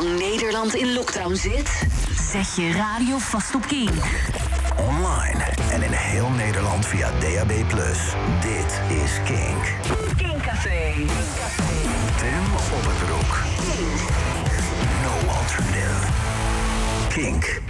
zolang Nederland in lockdown zit, zet je radio vast op Kink. Online en in heel Nederland via DAB+. Dit is Kink. Kink Café. Tim op het broek. No alternative. Kink.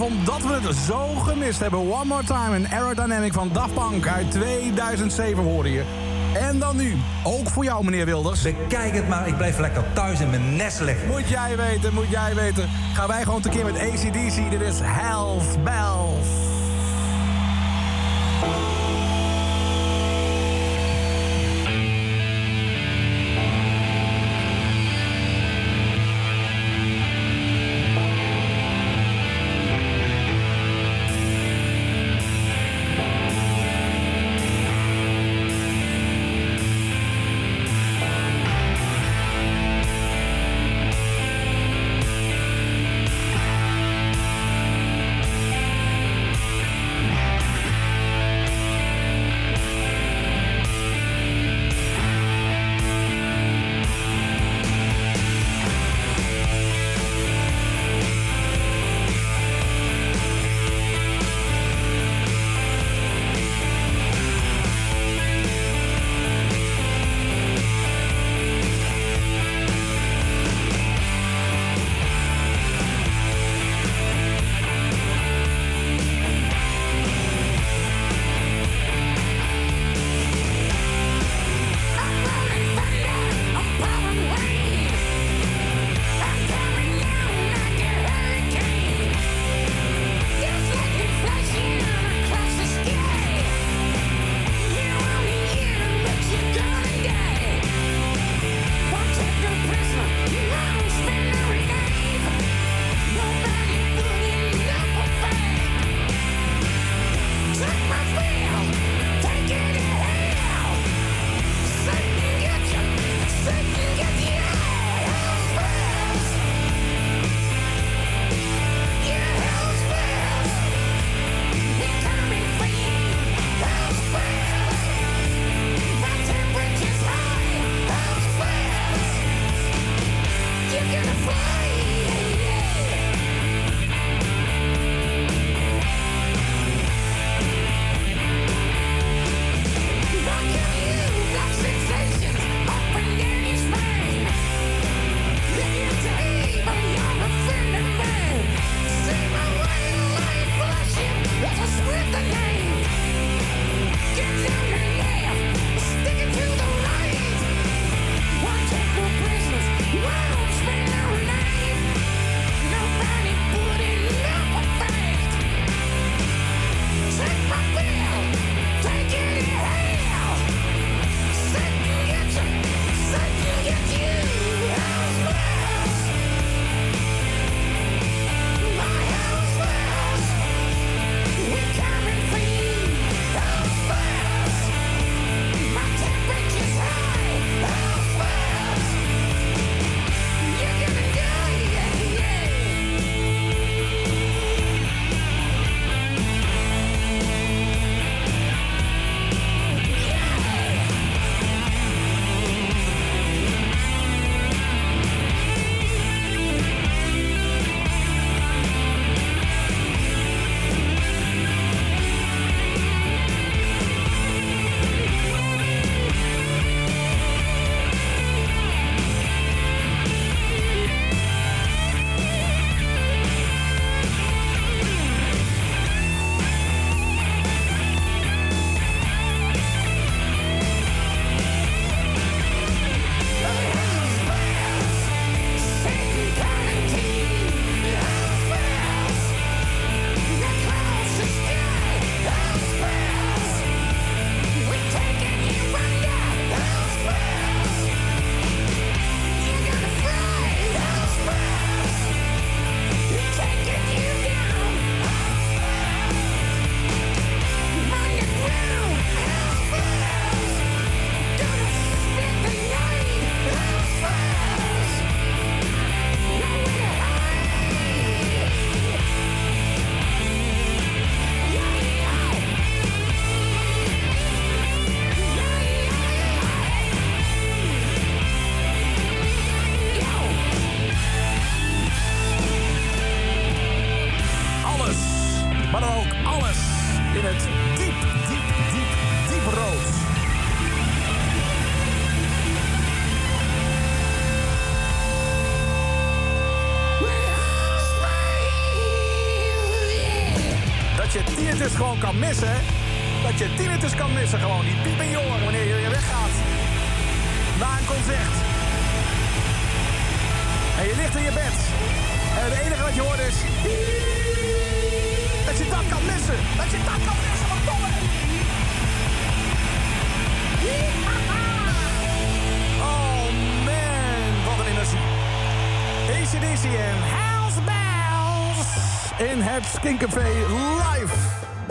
Omdat we het zo gemist hebben. One More Time, een aerodynamic van Daft Punk uit 2007 hoorde je. En dan nu, ook voor jou meneer Wilders. Bekijk het maar, ik blijf lekker thuis in mijn nest liggen. Moet jij weten, moet jij weten. Gaan wij gewoon tekeer met ACDC, dit is Hells Bells.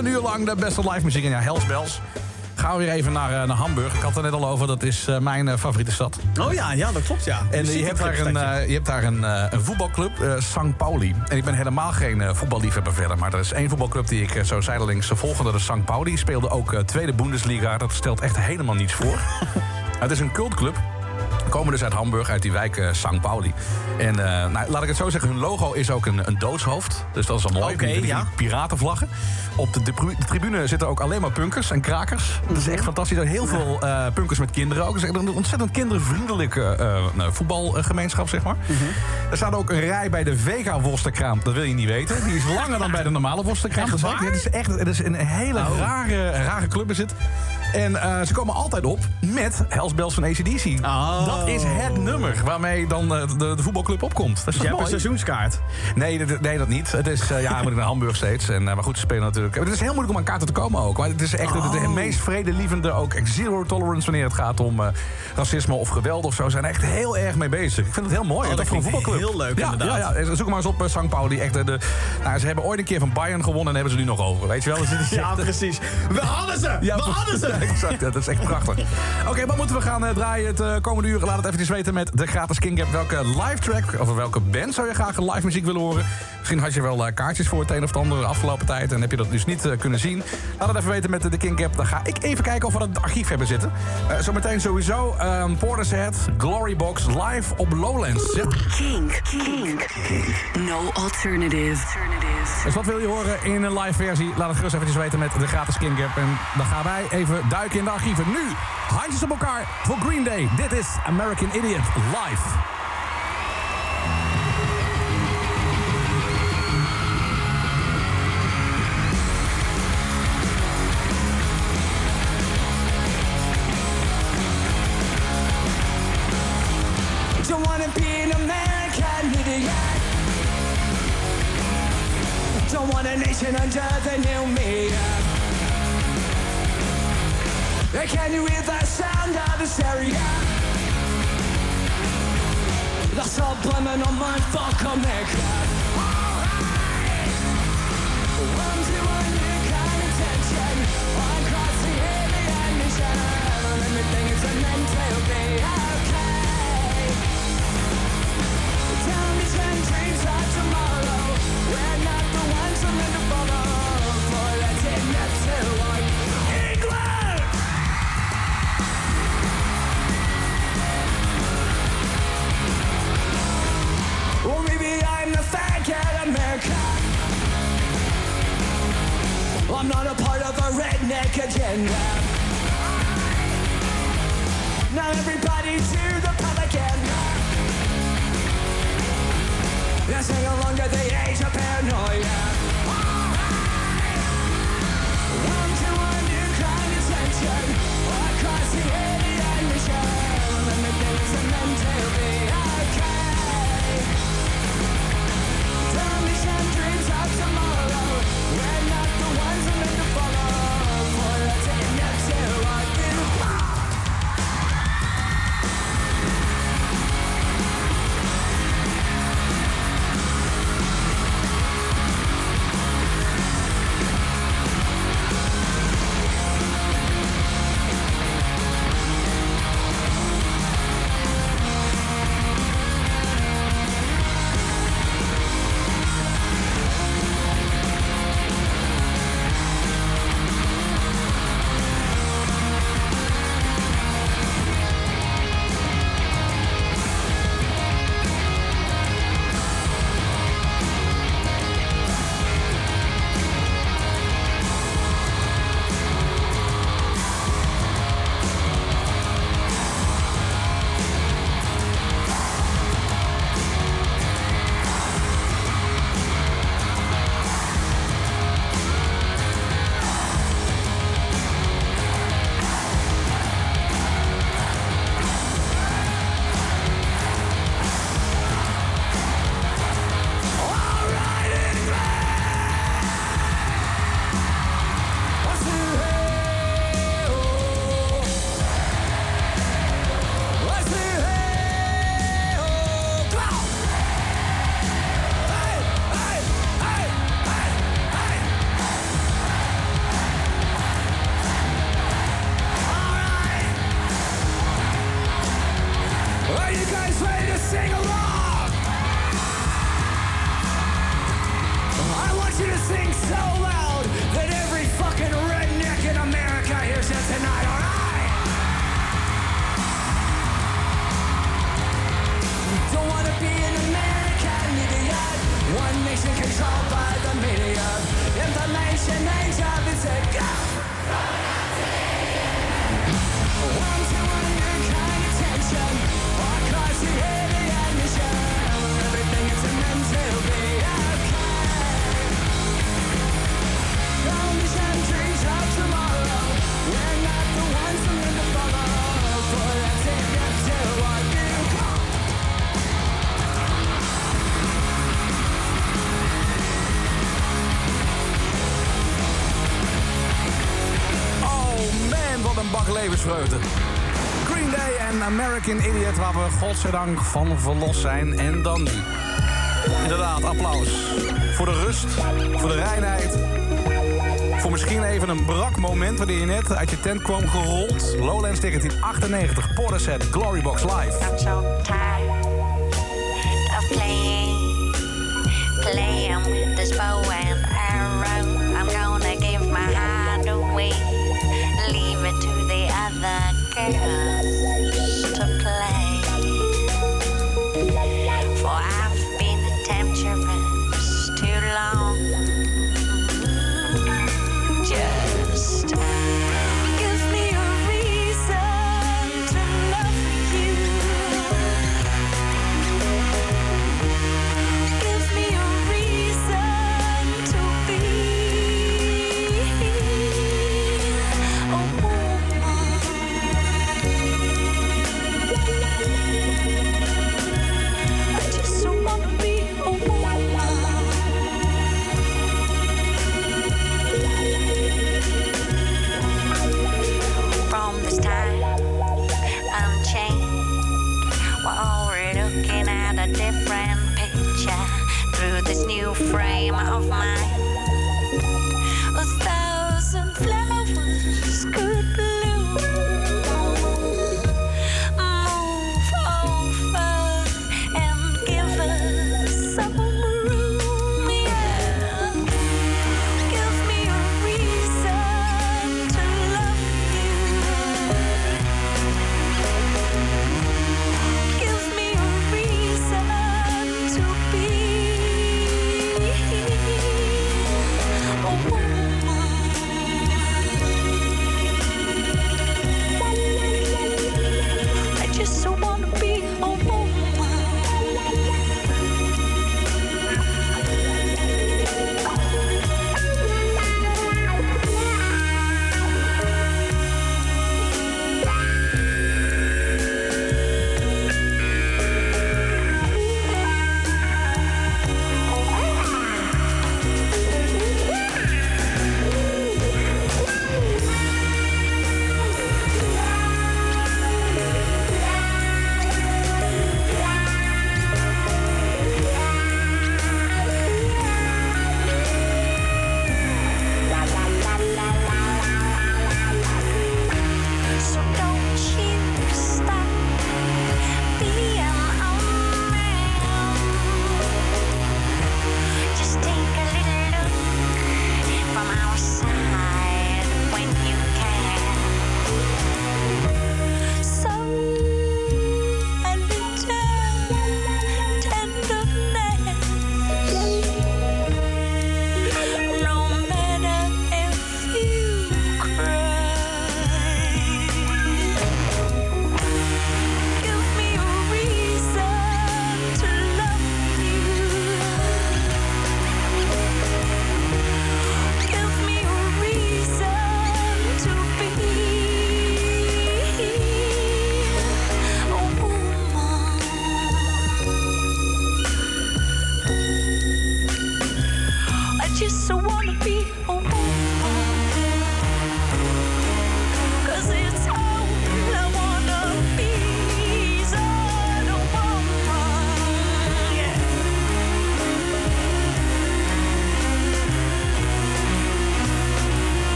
Een uur lang de beste live muziek. En ja, Hells Bells. Gaan we weer even naar, eh, naar Hamburg. Ik had het er net al over, dat is eh, mijn eh, favoriete stad. Oh ja, ja, dat klopt, ja. En je hebt daar een, je hebt daar een, een voetbalclub, eh St. Pauli. En ik ben helemaal geen voetballiefhebber verder. Maar er is één voetbalclub die ik zo zijdelings volgde. Dat is St. Pauli. Speelde ook tweede Bundesliga. Dat stelt echt helemaal niets voor. het is een cultclub. Komen dus uit Hamburg, uit die wijk eh, St. Pauli. En eh, nou, laat ik het zo zeggen, hun logo is ook een, een doodshoofd. Dus dat is wel mooi. Die, ja. piratenvlaggen. Op de, de, tribune zitten ook alleen maar punkers en krakers. Dat is echt fantastisch. Er heel veel eh, punkers met kinderen ook. Het is echt een ontzettend kindervriendelijke nou, voetbalgemeenschap, zeg maar. Er staat ook een rij bij de Vega worstenkraam. Dat wil je niet weten. Die is langer dan bij de normale worstenkraam. Echt Dat is- waar? Het is echt het is een hele rare, rare club is het. En ze komen altijd op met Hells Bells van ACDC. Oh. Dat is het nummer waarmee dan de, de voetbalclub opkomt. Dat is hebt een seizoenskaart. Nee, dat, nee, dat niet. Het is, eh, ja, moet ik naar Hamburg steeds. En, eh, maar goed, ze spelen natuurlijk. Het is heel moeilijk om aan kaarten te komen ook. Maar het is echt de, de meest vredelievende, ook zero tolerance wanneer het gaat om eh, racisme of geweld of zo. Ze zijn echt heel erg mee bezig. Ik vind het heel mooi. Oh, dat voor een voetbalclub. heel leuk, ja, inderdaad. Ja, ja, zoek maar eens op St. Pauli. Echt, de, nou, ze hebben ooit een keer van Bayern gewonnen en hebben ze nu nog over. Weet je wel? Dus is Ja, precies. We hadden ze! we hadden ze! exact. Dat is echt prachtig. Oké, wat moeten we gaan draaien het komende uur? Laat het eventjes weten met de gratis King Gap. Welke live track of welke band zou je graag live muziek willen horen? Misschien had je wel eh, kaartjes voor het een of het ander de afgelopen tijd... en heb je dat dus niet eh, kunnen zien. Laat het even weten met de, King Gap. Dan ga ik even kijken of we het archief hebben zitten. Eh, zometeen sowieso um, Portishead, Glory Box, live op Lowlands. Ja. Kink, kink. No alternative. Alternative. Dus wat wil je horen in een live versie? Laat het gerust eventjes weten met de gratis King Gap. En dan gaan wij even duiken in de archieven. Nu, handjes op elkaar voor Green Day. Dit is American Idiot live. Don't wanna be an American idiot. Don't want a nation under the new me. Can you hear the sound of hysteria? That's all blaming on my fuck America. Alright. Green Day en American Idiot, waar we godzijdank van verlost zijn. En dan die. Inderdaad, applaus. Voor de rust, voor de reinheid. Voor misschien even een brak moment wanneer je net uit je tent kwam gerold. Lowlands 1998, set, Glorybox Live. Yeah.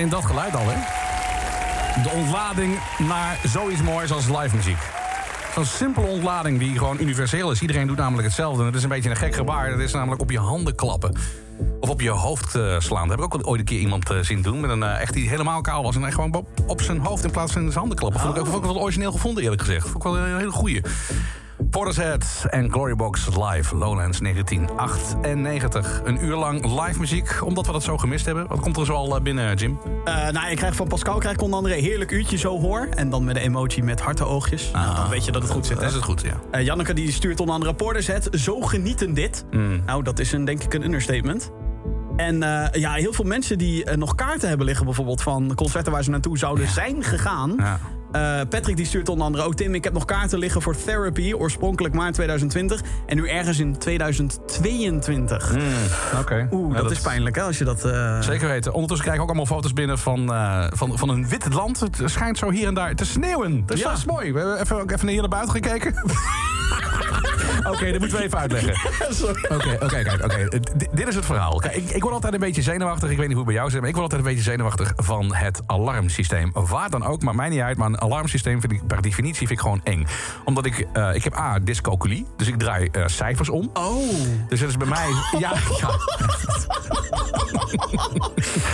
Alleen dat geluid al, hè? De ontlading naar zoiets moois als live muziek. Zo'n simpele ontlading die gewoon universeel is. Iedereen doet namelijk hetzelfde. Het is een beetje een gek gebaar. Dat is namelijk op je handen klappen. Of op je hoofd eh, slaan. Dat heb ik ook ooit een keer iemand eh, zien doen. Met een eh, echt die helemaal kaal was. En hij gewoon op, zijn hoofd in plaats van in zijn handen klappen. Vond ik ook wel origineel gevonden, eerlijk gezegd. Vond ik wel een hele goeie. Portishead en Glorybox live, Lowlands 1998. Een uur lang live muziek, omdat we dat zo gemist hebben. Wat komt er zo al eh, binnen, Jim? Eh, nou, ik krijg van Pascal krijg ik onder andere een heerlijk uurtje zo hoor. En dan met een emoji met harte oogjes. Nou, dan weet je dat het goed zit. Dat Hè? is het goed, ja. Eh, Janneke die stuurt onder andere Portishead. Zo genieten dit. Mm. Nou, dat is een, denk ik een understatement. En ja, heel veel mensen die nog kaarten hebben liggen... bijvoorbeeld van concerten waar ze naartoe zouden zijn gegaan. Ja. Eh, Patrick die stuurt onder andere ook... Tim, ik heb nog kaarten liggen voor Therapy. Oorspronkelijk maart 2020. En nu ergens in 2022. Oké. Oeh. Ja, dat, is pijnlijk hè, als je dat... eh, Zeker weten. Ondertussen krijg ik ook allemaal foto's binnen van, eh, van, van een wit land. Het schijnt zo hier en daar te sneeuwen. Dus Ja. dat is mooi. We hebben even, even hier naar buiten gekeken. Oké, dat moeten we even uitleggen. Oké, oké, kijk, oké. D- Dit is het verhaal. Kijk, ik, ik word altijd een beetje zenuwachtig. Ik weet niet hoe het bij jou zit, maar ik word altijd een beetje zenuwachtig van het alarmsysteem. Waar dan ook, maakt mij niet uit. Maar een alarmsysteem vind ik per definitie vind ik gewoon eng. Omdat ik, eh, ik heb A, dyscalculie. Dus ik draai eh, cijfers om. Oh. Dus het is bij mij... Ja, ja.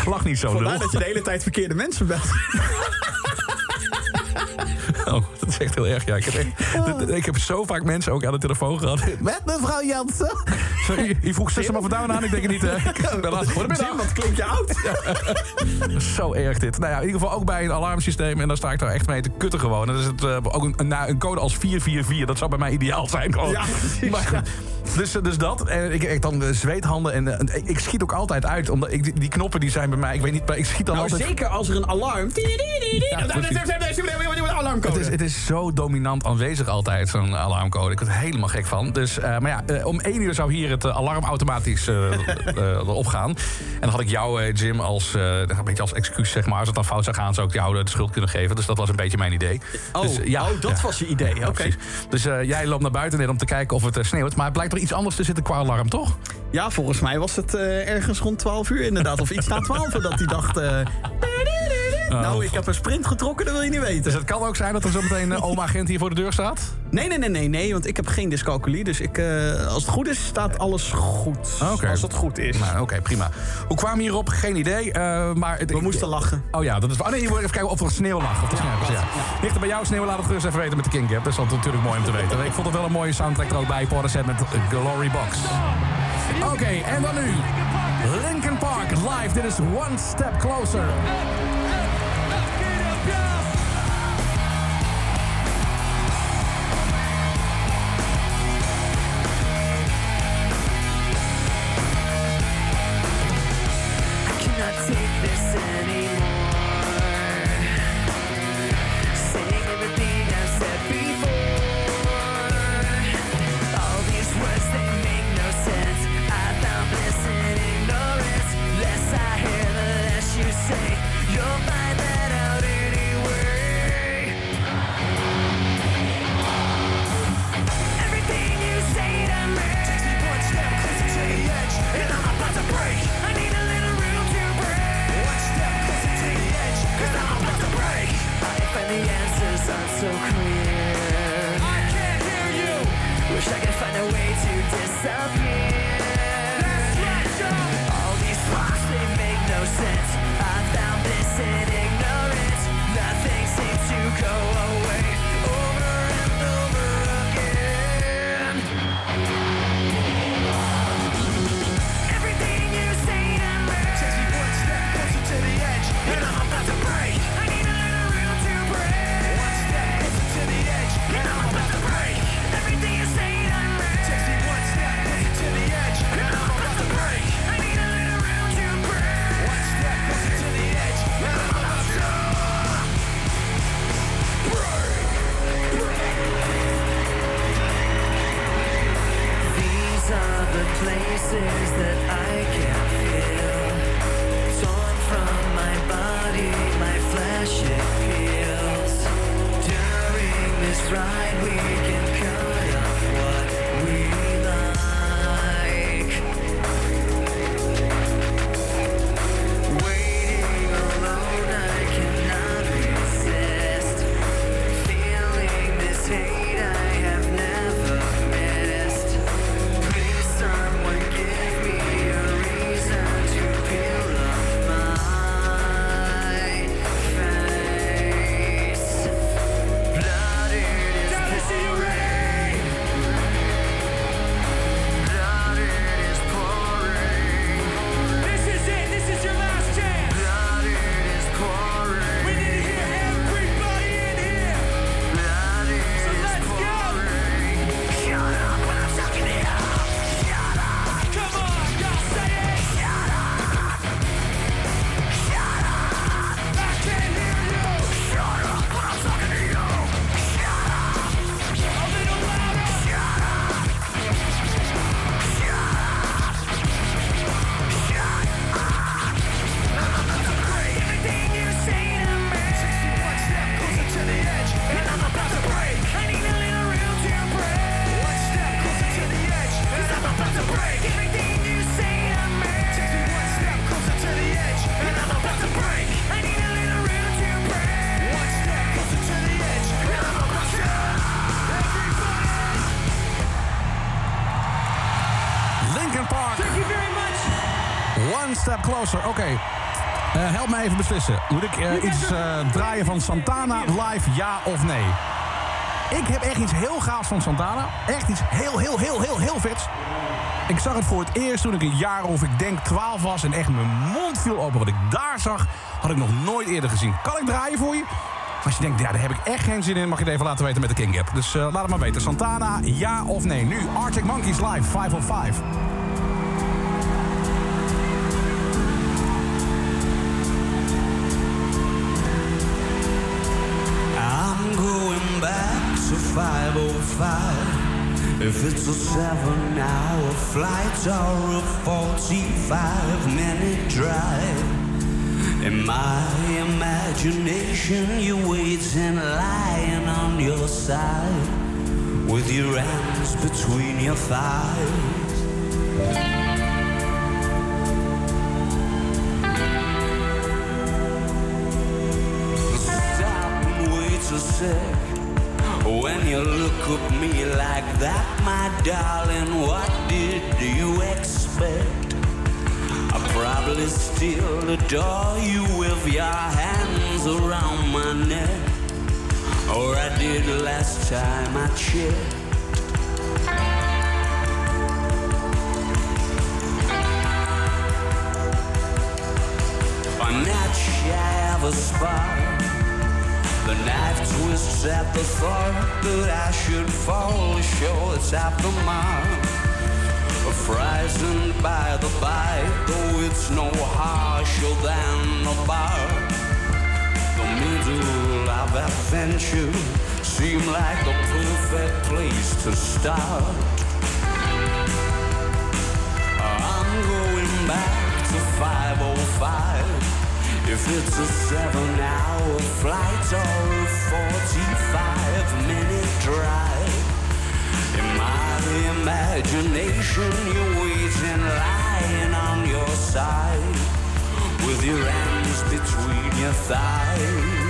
Lach niet zo, Vandaar lul. dat je de hele tijd verkeerde mensen belt. Oh, dat is echt heel erg. Ja, ik, heb echt- dit- ik heb zo vaak mensen ook aan de telefoon gehad. Met mevrouw Jansen. Sorry, je vroeg of a Down aan. Ik denk het niet. hè. Ik ben laat. Goedemiddag. Jim, wat klinkt je oud? Zo erg dit. Nou ja, in ieder geval ook bij een alarmsysteem. En daar sta ik daar echt mee te kutten gewoon. En dat is het, eh, ook een, een, nou, een code als 444. Dat zou bij mij ideaal zijn. Gewoon. Ja, precies, Maar, ja. Dus, eh, dus dat. En ik heb dan eh, zweethanden. En eh, ik- ik schiet ook altijd uit. Omdat ik, die, die knoppen die zijn bij mij... Ik weet niet, maar ik schiet dan Nou, altijd... zeker als er een alarm... Ja, alarmcode. Het is, het is zo dominant aanwezig altijd, zo'n alarmcode. Ik word er helemaal gek van. Dus, maar ja, om één uur zou hier het alarm automatisch opgaan. En dan had ik jou, Jim, als, een beetje als excuus, zeg maar. Als het dan fout zou gaan, zou ik jou de schuld kunnen geven. Dus dat was een beetje mijn idee. Oh, dus, eh, oh, dat ja. was je idee. Ja, Oké. Dus jij loopt naar buiten om te kijken of het sneeuwt. Maar het blijkt iets anders te zitten qua alarm, toch? Ja, volgens mij was het eh, ergens rond 12 uur inderdaad. Of iets na 12 dat hij dacht... eh, nou, ik heb een sprint getrokken, dat wil je niet weten. Dus het kan ook zijn dat er zo meteen een oma agent hier voor de deur staat. Nee, nee, nee, nee, nee, want ik heb geen dyscalculie. Dus ik, eh, als het goed is, staat alles goed. Als het goed is. Nou, oké, prima. Hoe kwamen we hierop? Geen idee. eh, maar het- We moesten lachen. Oh ja, dat is. Oh nee, je moet even kijken of er sneeuw lag. Of er sneeuw was, ja. Ligt er bij jou sneeuw? Laat het gerust even weten met de King Gap. Dat is altijd natuurlijk mooi om te weten. Ik vond het wel een mooie soundtrack er ook bij. Portishead met Glory Box. Oké, en dan nu. Linkin Park live. Dit is One Step Closer. One step closer. Oké. Eh, help me even beslissen. Moet ik eh, iets eh, draaien van Santana live, ja of nee? Ik heb echt iets heel gaafs van Santana. Echt iets heel, heel, heel, heel, heel vets. Ik zag het voor het eerst toen ik een jaar of ik denk 12 was... en echt mijn mond viel open. Wat ik daar zag, had ik nog nooit eerder gezien. Kan ik draaien voor je? Als je denkt, ja, daar heb ik echt geen zin in... mag je het even laten weten met de King Gap. Dus laat het maar weten. Santana, ja of nee? Nu Arctic Monkeys live, 505. 505. If it's a seven hour flight or a 45 minute drive. In my imagination, you're waiting, lying on your side, with your hands between your thighs. Stop When you look at me like that, my darling, what did you expect? I probably still adore you with your hands around my neck. Or I did last time I checked. A night shy of a spark. The knife twists at the thought that I should fall short. It's the mark. Frightened by the bite, though it's no harsher than a bark. The middle of adventure seemed like the perfect place to start. I'm going back to 505. If it's a seven hour flight or a 45 minute drive. In my imagination, you're waiting, lying on your side, with your hands between your thighs.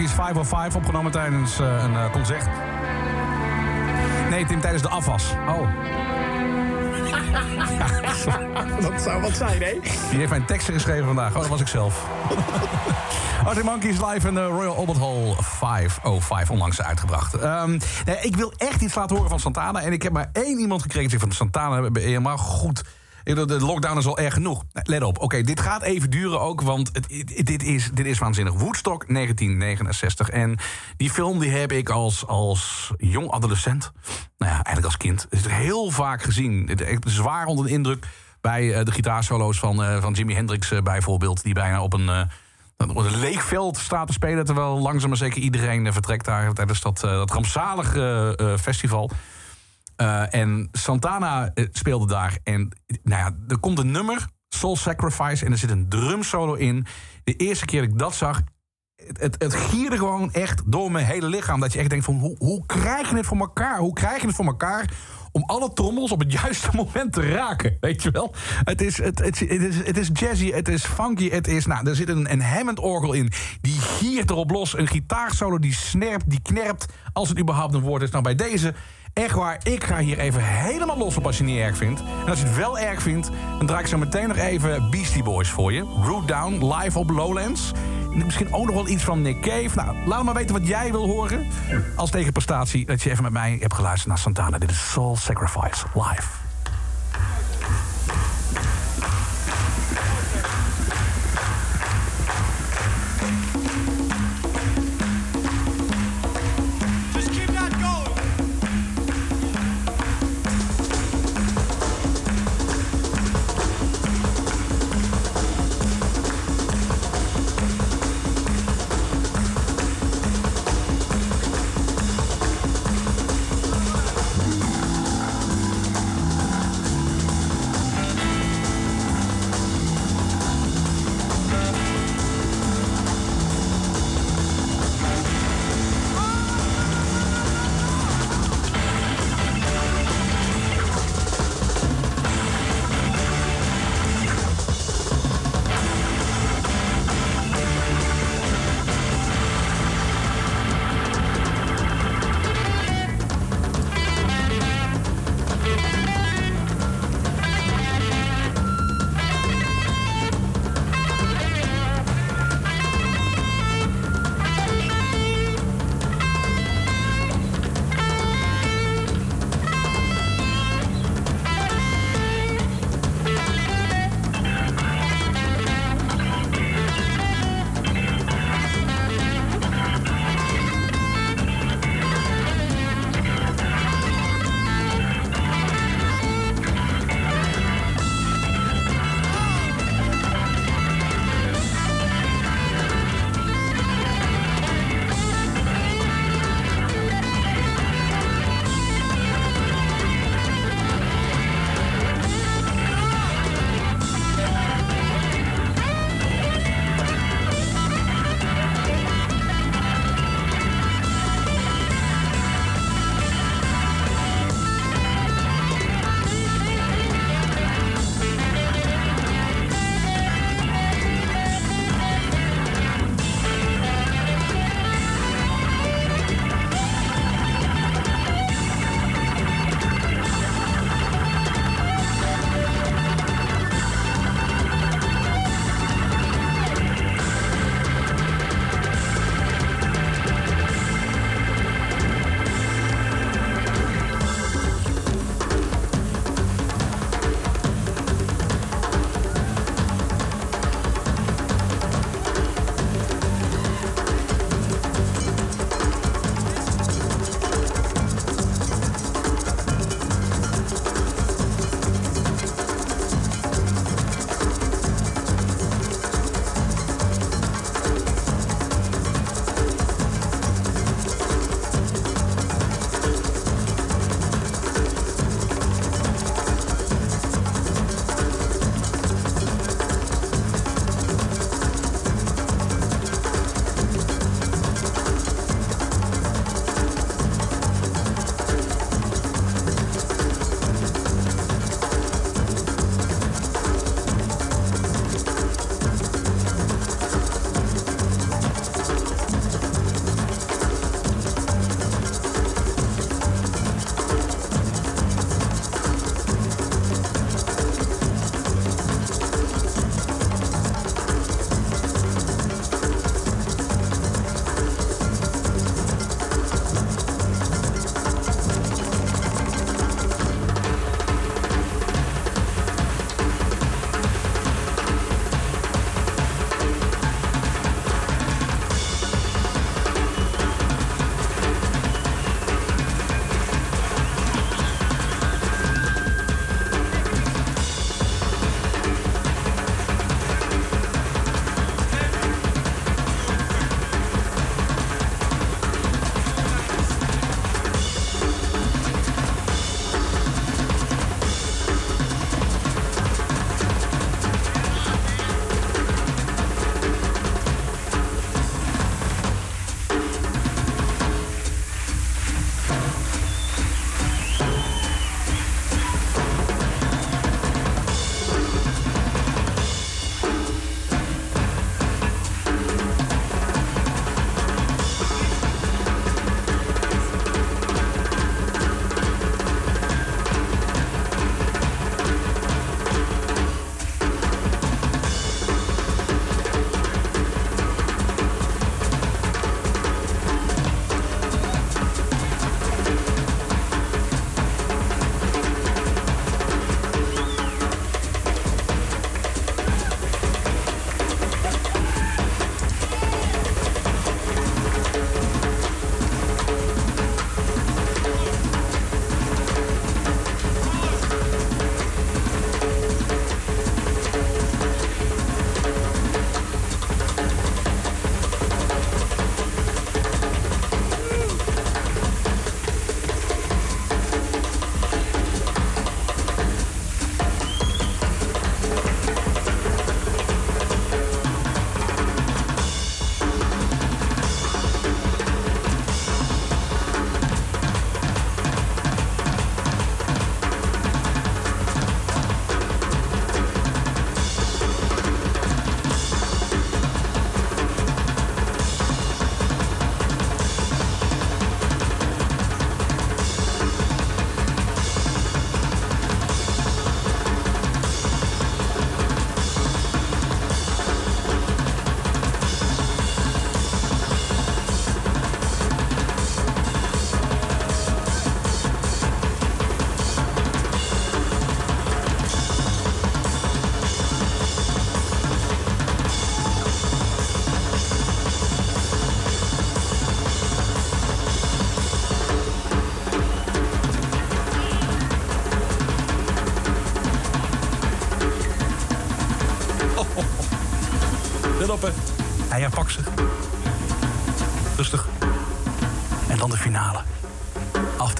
Monkeys 505 opgenomen tijdens eh, een eh, concert. Nee, Tim, tijdens de afwas. Oh. Dat zou wat zijn, hè? Die heeft mijn teksten geschreven vandaag. Oh, dat was ik zelf. Arctic Monkeys live in de Royal Albert Hall 505 onlangs uitgebracht. Ehm, nee, ik wil echt iets laten horen van Santana. En ik heb maar één iemand gekregen die van Santana helemaal goed. De lockdown is al erg genoeg. Let op, oké, dit gaat even duren ook, want het, dit, is, dit is waanzinnig. Woodstock 1969. En die film die heb ik als, als jong adolescent, nou ja, eigenlijk als kind, heel vaak gezien. Zwaar onder de indruk bij eh, de gitaarsolo's van, eh, van Jimi Hendrix eh, bijvoorbeeld, die bijna op een... op een leeg veld staat te spelen... terwijl langzaam maar zeker iedereen vertrekt daar... tijdens dat, dat rampzalige festival. Eh, en Santana eh, speelde daar. En nou ja, er komt een nummer, Soul Sacrifice... en er zit een drumsolo in. De eerste keer dat ik dat zag... Het, het, gierde gewoon echt door mijn hele lichaam. Dat je echt denkt van, hoe, hoe krijg je het voor elkaar? Hoe krijg je het voor elkaar om alle trommels op het juiste moment te raken? Weet je wel? Het is, het, het, het is, het is jazzy, het is funky, het is... Nou, er zit een, een Hammond-orgel in. Die giert erop los. Een gitaarsolo die snerpt, die knerpt... als het überhaupt een woord is. Nou, bij deze... Echt waar, ik ga hier even helemaal los op als je het niet erg vindt. En als je het wel erg vindt, dan draai ik zo meteen nog even Beastie Boys voor je. Root Down, live op Lowlands. En Misschien ook nog wel iets van Nick Cave. Nou, laat maar weten wat jij wil horen. Als tegenprestatie dat je even met mij hebt geluisterd naar Santana. Dit is Soul Sacrifice, live.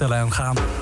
Aftellen en gaan.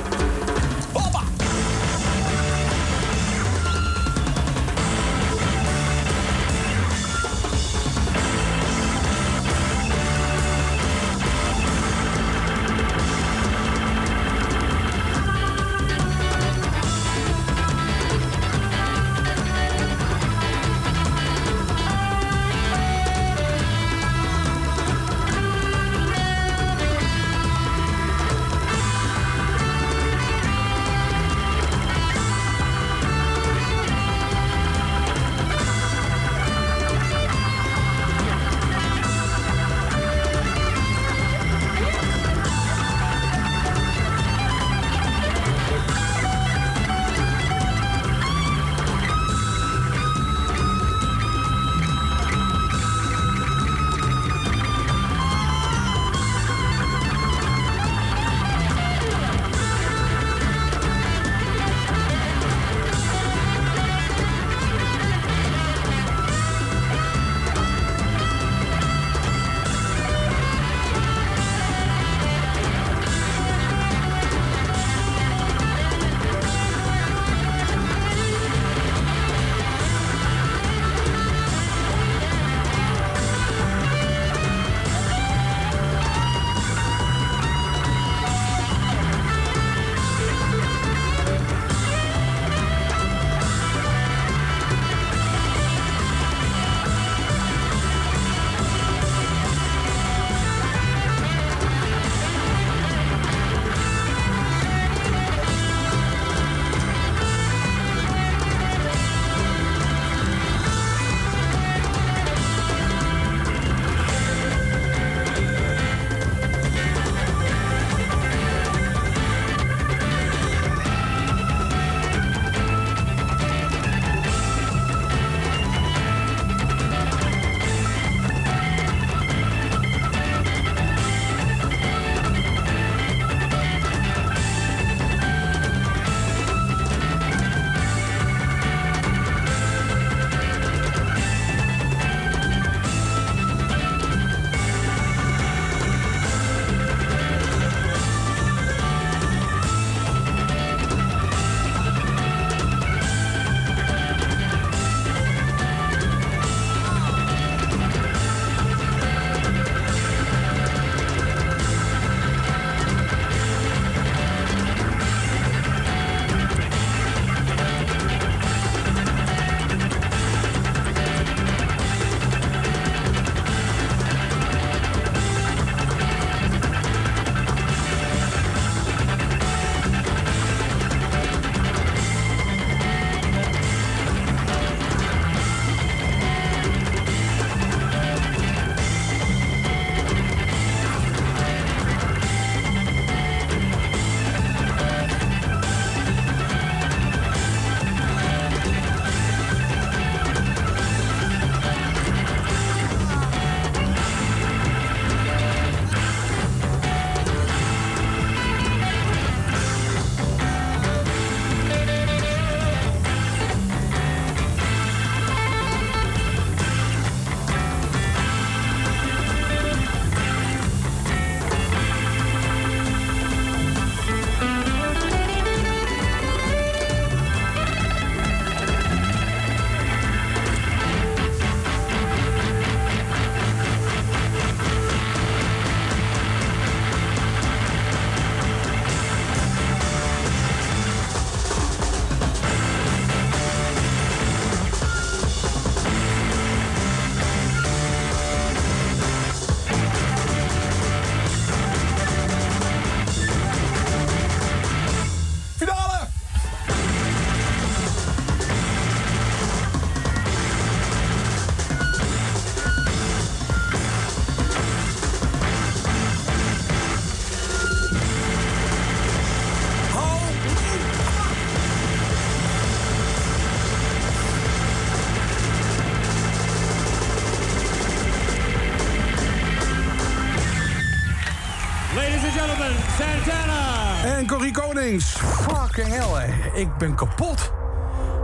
Hè. Ik ben kapot.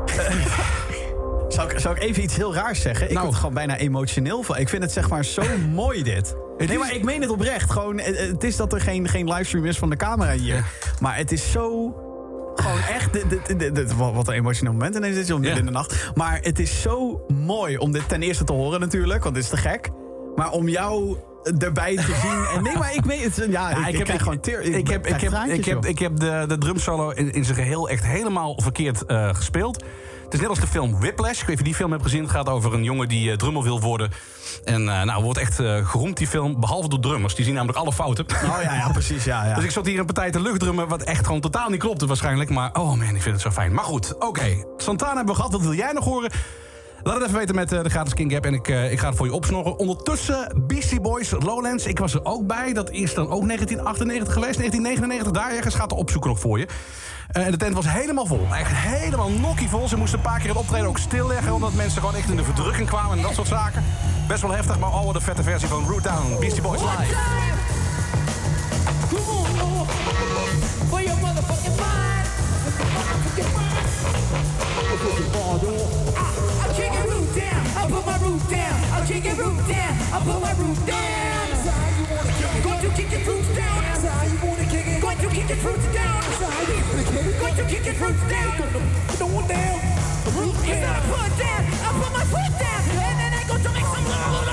Eh, Zou ik, zou ik even iets heel raars zeggen? Ik Nou. word gewoon bijna emotioneel van. Ik vind het zeg maar zo mooi dit. Nee, maar ik meen het oprecht. Gewoon, het, het is dat er geen, geen livestream is van de camera hier. Maar het is zo... Gewoon echt, dit, dit, dit- dit- wat wat een emotioneel moment ineens is, om midden Ja. in de nacht. Maar het is zo mooi om dit ten eerste te horen natuurlijk, want dit is te gek. Maar om jou erbij te zien. En nee, maar ik weet het. Ja, Ja, ik, ik, krijg gewoon teer. ik, heb, ik, heb, ik, heb, ik heb de, de drumsolo in, in zijn geheel echt helemaal verkeerd eh, gespeeld. Het is net als de film Whiplash. Ik weet niet of je die film hebt gezien. Het gaat over een jongen die eh, drummer wil worden. En eh, nou, wordt echt eh, geroemd, die film. Behalve door drummers. Die zien namelijk alle fouten. Oh ja, ja, precies. Ja, ja. Dus ik zat hier een partij te luchtdrummen... wat echt gewoon totaal niet klopte waarschijnlijk. Maar oh man, ik vind het zo fijn. Maar goed, oké. Santana hebben we gehad. Wat wil jij nog horen? Laat het even weten met eh, de gratis King Gap. En ik, eh, ik ga het voor je opsnorren. Ondertussen, Beastie Boys, Lowlands. Ik was er ook bij. Dat is dan ook 1998 geweest. 1999, daar ergens. Gaat er opzoeken nog voor je. Eh, en de tent was helemaal vol. Echt helemaal nokkie vol. Ze moesten een paar keer het optreden ook stilleggen... omdat mensen gewoon echt in de verdrukking kwamen en dat soort zaken. Best wel heftig, maar oh, wat een vette versie van Root Down. Beastie Boys live. roof down. I'll kick your roof down. I'll pull my roof down. That's how. Going to kick your roof down. That's how. Going to kick your roof down. That's how. Going to kick your roof down. No one down. The roof down. It's not a put down. I put my foot down, and then I go to make some love.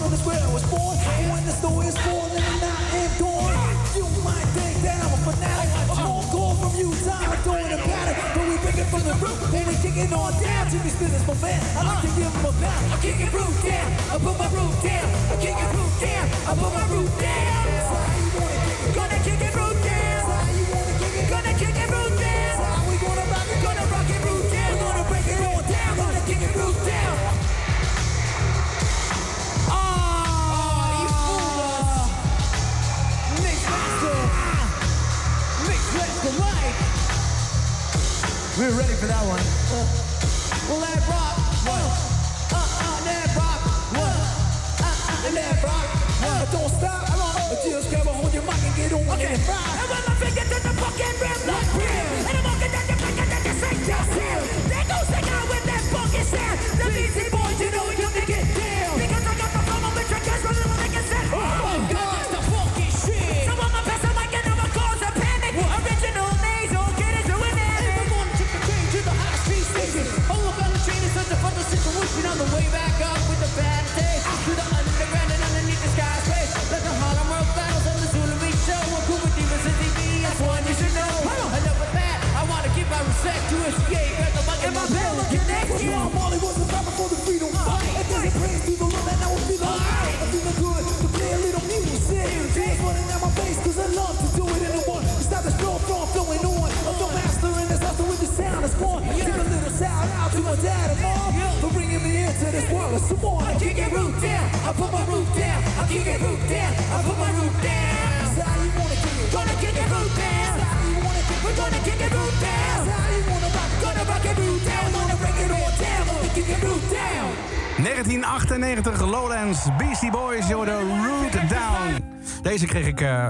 Brooklyn is where I was born. When the story is and I am gone. You might think that I'm a fanatic. A phone call from Utah, I'm throwing. But we bring it from the root, and we kick it on down. Jimmy's business, my man. I like to give a bounce. I kick it root down. I put my root down. I kick it root down. I put my root down. Gonna kick it root down. We're ready for that one. Well, let rock. One. Uh, uh, let rock. One. Uh, uh, let rock. One. Don't stop. Come on. Just grab a hold your mic and get on okay. and rock. And when my finger to the fucking rim like rim. And I'm walking down your finger that you say just him.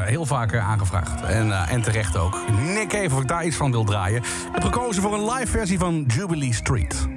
Heel vaak eh, aangevraagd. En, eh, en terecht ook. Nick even of ik daar iets van wil draaien. Ik heb gekozen voor een live versie van Jubilee Street.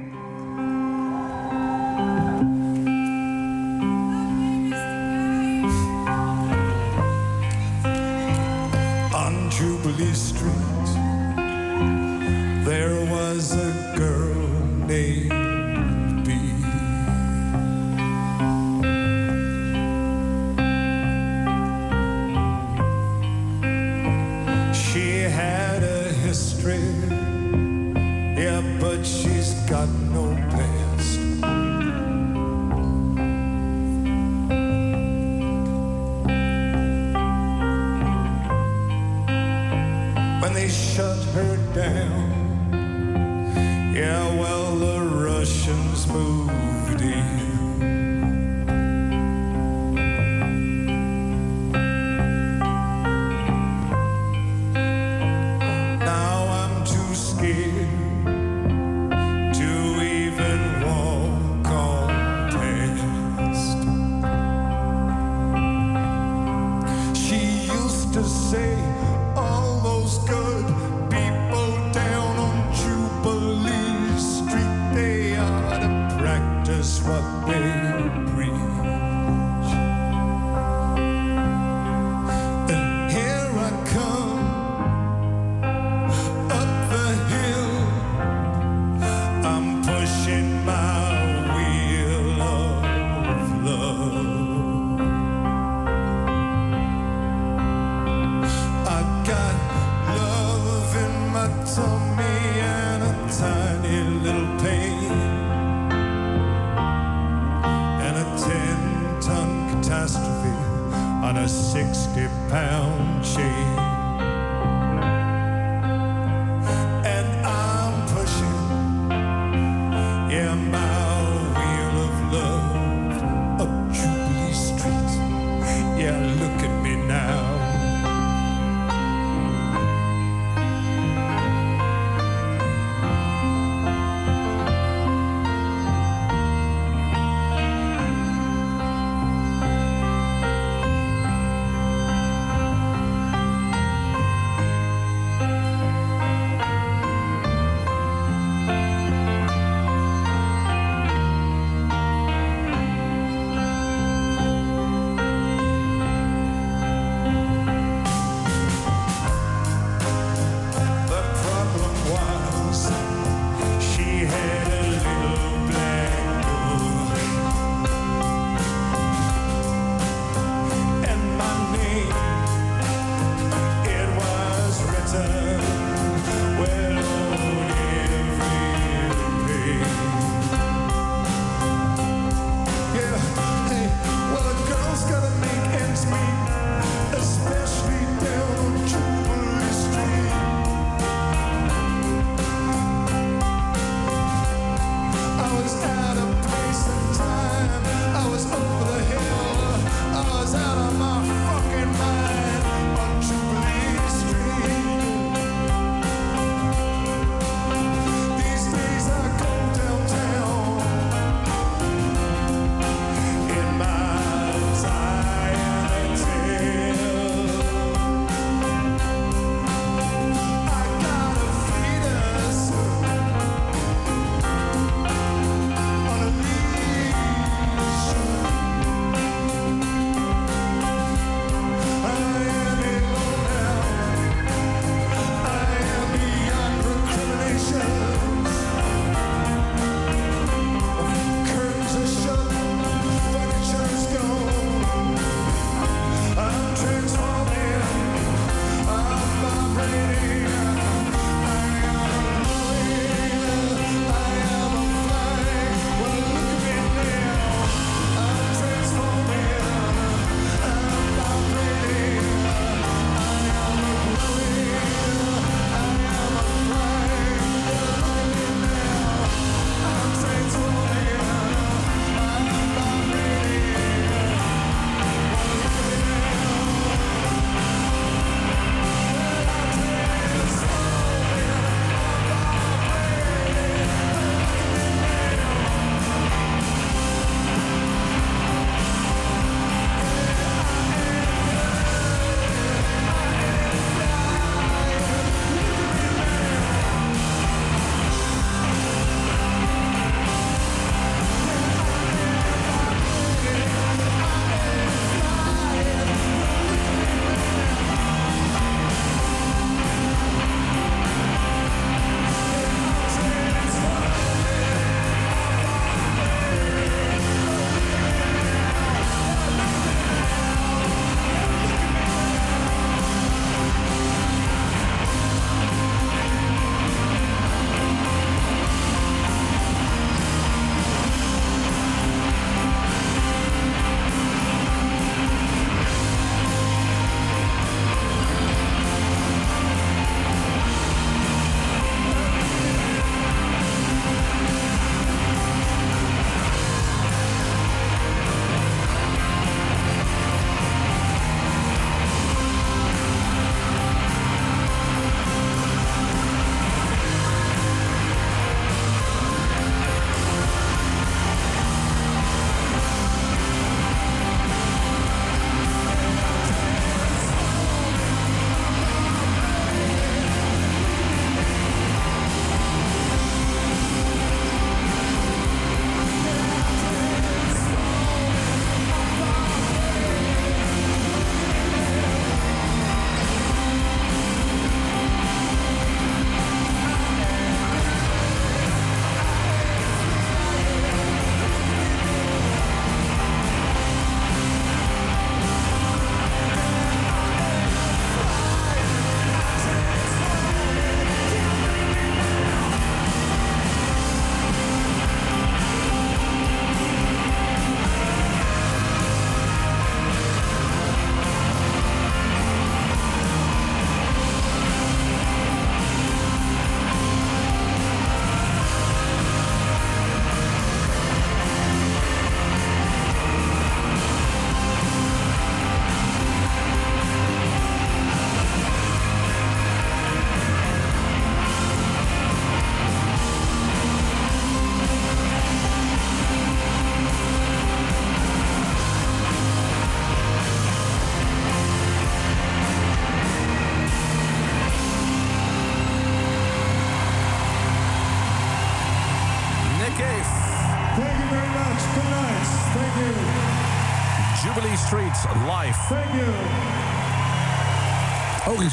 when they shut her down. Yeah, well, the Russians moved in.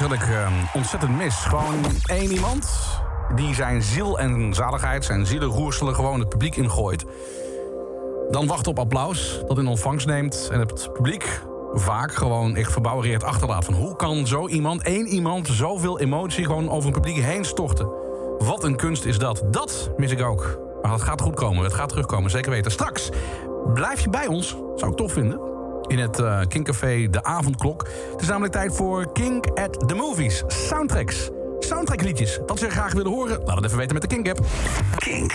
Wat ik eh, ontzettend mis. Gewoon één iemand die zijn ziel en zaligheid, zijn zielenroerselen gewoon het publiek ingooit. Dan wacht op applaus, dat in ontvangst neemt en het publiek vaak gewoon echt verbouwereerd achterlaat. Van hoe kan zo iemand, één iemand, zoveel emotie gewoon over een publiek heen storten? Wat een kunst is dat. Dat mis ik ook. Maar het gaat goed komen, het gaat terugkomen, zeker weten. Straks blijf je bij ons, zou ik tof vinden in het eh Kinkcafé De Avondklok. Het is namelijk tijd voor Kink at the Movies. Soundtracks. Soundtrackliedjes. Dat ze graag willen horen, laat het even weten met de Kink-app. Kink.